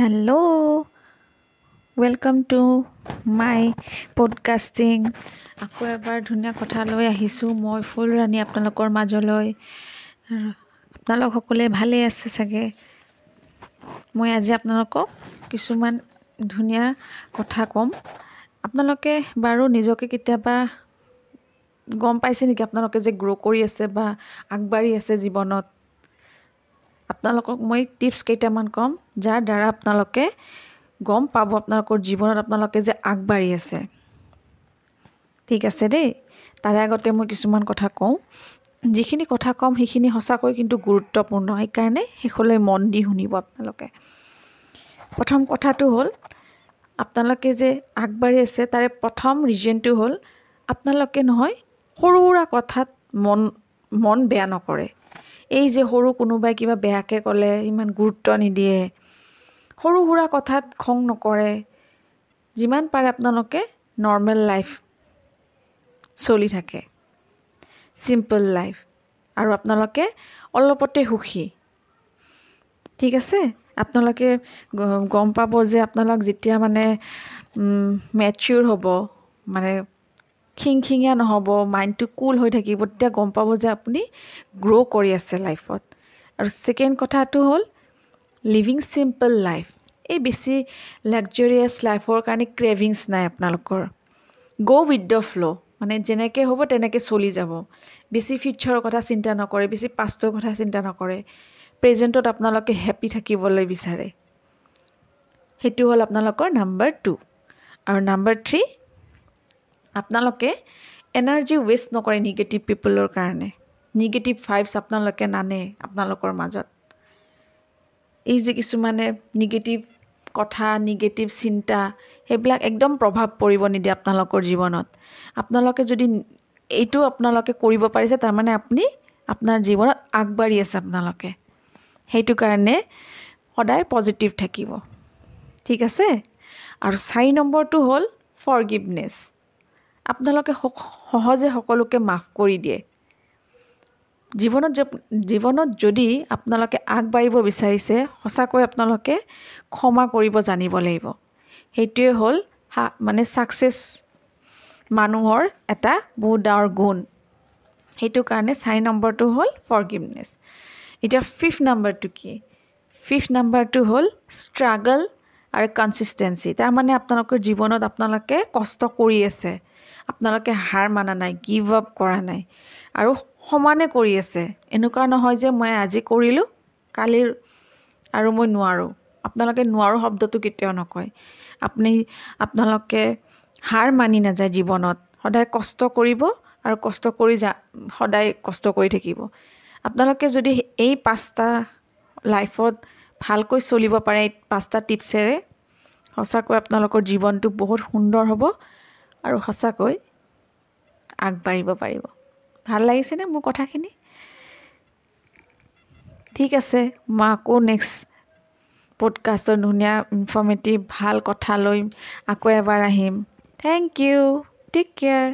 Hello' welcome to my podcasting আকৌ এবাৰ ধুনীয়া কথা লৈ আহিছোঁ মই ফুলৰাণী আপোনালোকৰ মাজলৈ। আপোনালোক সকলোৱে ভালেই আছে চাগে? মই আজি আপোনালোকক কিছুমান ধুনীয়া কথা ক'ম। আপোনালোকে বাৰু নিজকে কেতিয়াবা গম পাইছে নেকি? আপোনালোকে যে গ্ৰ' কৰি আছে বা আগবাঢ়ি আছে জীৱনত। আপোনালোকক মই টিপছ কেইটামান ক'ম যাৰ দ্বাৰা আপোনালোকে গম পাব আপোনালোকৰ জীৱনত আপোনালোকে যে আগবাঢ়ি আছে। ঠিক আছে দেই? তাৰে আগতে মই কিছুমান কথা কওঁ। যিখিনি কথা ক'ম সেইখিনি সঁচাকৈ কিন্তু গুৰুত্বপূৰ্ণ। সেইকাৰণে শেষলৈ মন দি শুনিব আপোনালোকে। প্ৰথম কথাটো হ'ল আপোনালোকে যে আগবাঢ়ি আছে তাৰে প্ৰথম ৰিজনটো হ'ল আপোনালোকে নহয় সৰু সুৰা কথাত মন মন বেয়া নকৰে। এই যে সৰু কোনোবাই কিবা বেয়াকৈ ক'লে ইমান গুৰুত্ব নিদিয়ে সৰু সুৰা কথাত খং নকৰে যিমান পাৰে আপোনালোকে নৰ্মেল লাইফ চলি থাকে চিম্পল লাইফ আৰু আপোনালোকে অলপতে সুখী। ঠিক আছে? আপোনালোকে গম পাব যে আপোনালোক যেতিয়া মানে মেচিয়ৰ হ'ব মানে খিংখিঙীয়া নহ'ব মাইণ্ডটো কুল হৈ থাকিব তেতিয়া গম পাব যে আপুনি গ্ৰ' কৰি আছে লাইফত আৰু ছেকেণ্ড কথাটো হ'ল লিভিং চিম্পল লাইফ এই বেছি লাক্সাৰিয়াছ লাইফৰ কাৰণে ক্ৰেভিংছ নাই আপোনালোকৰ। গ' উইথ দ্য ফ্ল' মানে যেনেকৈ হ'ব তেনেকৈ চলি যাব। বেছি ফিউচাৰৰ কথা চিন্তা নকৰে বেছি পাষ্টৰ কথা চিন্তা নকৰে। প্ৰেজেণ্টত আপোনালোকে হেপ্পী থাকিবলৈ বিচাৰে। সেইটো হ'ল আপোনালোকৰ নাম্বাৰ টু আৰু নাম্বাৰ থ্ৰী আপোনালোকে এনাৰ্জি ৱেষ্ট নকৰে নিগেটিভ পিপলৰ কাৰণে। নিগেটিভ ভাইবছ আপোনালোকে নানে আপোনালোকৰ মাজত। এই যে কিছুমানে নিগেটিভ কথা নিগেটিভ চিন্তা সেইবিলাক একদম প্ৰভাৱ পৰিব নিদিয়ে আপোনালোকৰ জীৱনত। আপোনালোকে যদি এইটো আপোনালোকে কৰিব পাৰিছে তাৰমানে আপুনি আপোনাৰ জীৱনত আগবাঢ়ি আছে আপোনালোকে। সেইটো কাৰণে সদায় পজিটিভ থাকিব। ঠিক আছে? আৰু চাৰি নম্বৰটো হ'ল ফৰগিভনেছ আপোনালোকে সহজে সকলোকে মাফ কৰি দিয়ে। জীৱনত জীৱনত যদি আপোনালোকে আগবাঢ়িব বিচাৰিছে সঁচাকৈ আপোনালোকে ক্ষমা কৰিব জানিব লাগিব। সেইটোৱে হ'ল মানে ছাকচেছ মানুহৰ এটা বহুত ডাঙৰ গুণ। সেইটো কাৰণে চাৰি নম্বৰটো হ'ল ফৰগিভনেছ এতিয়া ফিফ্থ নাম্বাৰটো কি? ফিফ্থ নাম্বাৰটো হ'ল ষ্ট্ৰাগল আৰু কনচিষ্টেঞ্চি তাৰমানে আপোনালোকৰ জীৱনত আপোনালোকে কষ্ট কৰি আছে। আপোনালোকে হাৰ মানা নাই গিভ আপ কৰা নাই। আৰু সমানে কৰি আছে। এনেকুৱা নহয় যে মই আজি কৰিলোঁ কালি আৰু মই নোৱাৰোঁ। আপোনালোকে নোৱাৰোঁ শব্দটো কেতিয়াও নকয়। আপুনি আপোনালোকে হাৰ মানি নাযায় জীৱনত। সদায় কষ্ট কৰিব আৰু কষ্ট কৰি যা সদায় কষ্ট কৰি থাকিব। আপোনালোকে যদি এই পাঁচটা লাইফত ভালকৈ চলিব পাৰে এই পাঁচটা টিপছেৰে সঁচাকৈ আপোনালোকৰ জীৱনটো বহুত সুন্দৰ হ'ব। আৰু সঁচাকৈ আগবাঢ়িব পাৰিব। ভাল লাগিছেনে মোৰ কথাখিনি? ঠিক আছে মই আকৌ নেক্সট পডকাষ্টৰ ধুনীয়া ইনফৰ্মেটিভ ভাল কথা লৈ আকৌ এবাৰ আহিম। Thank U tech care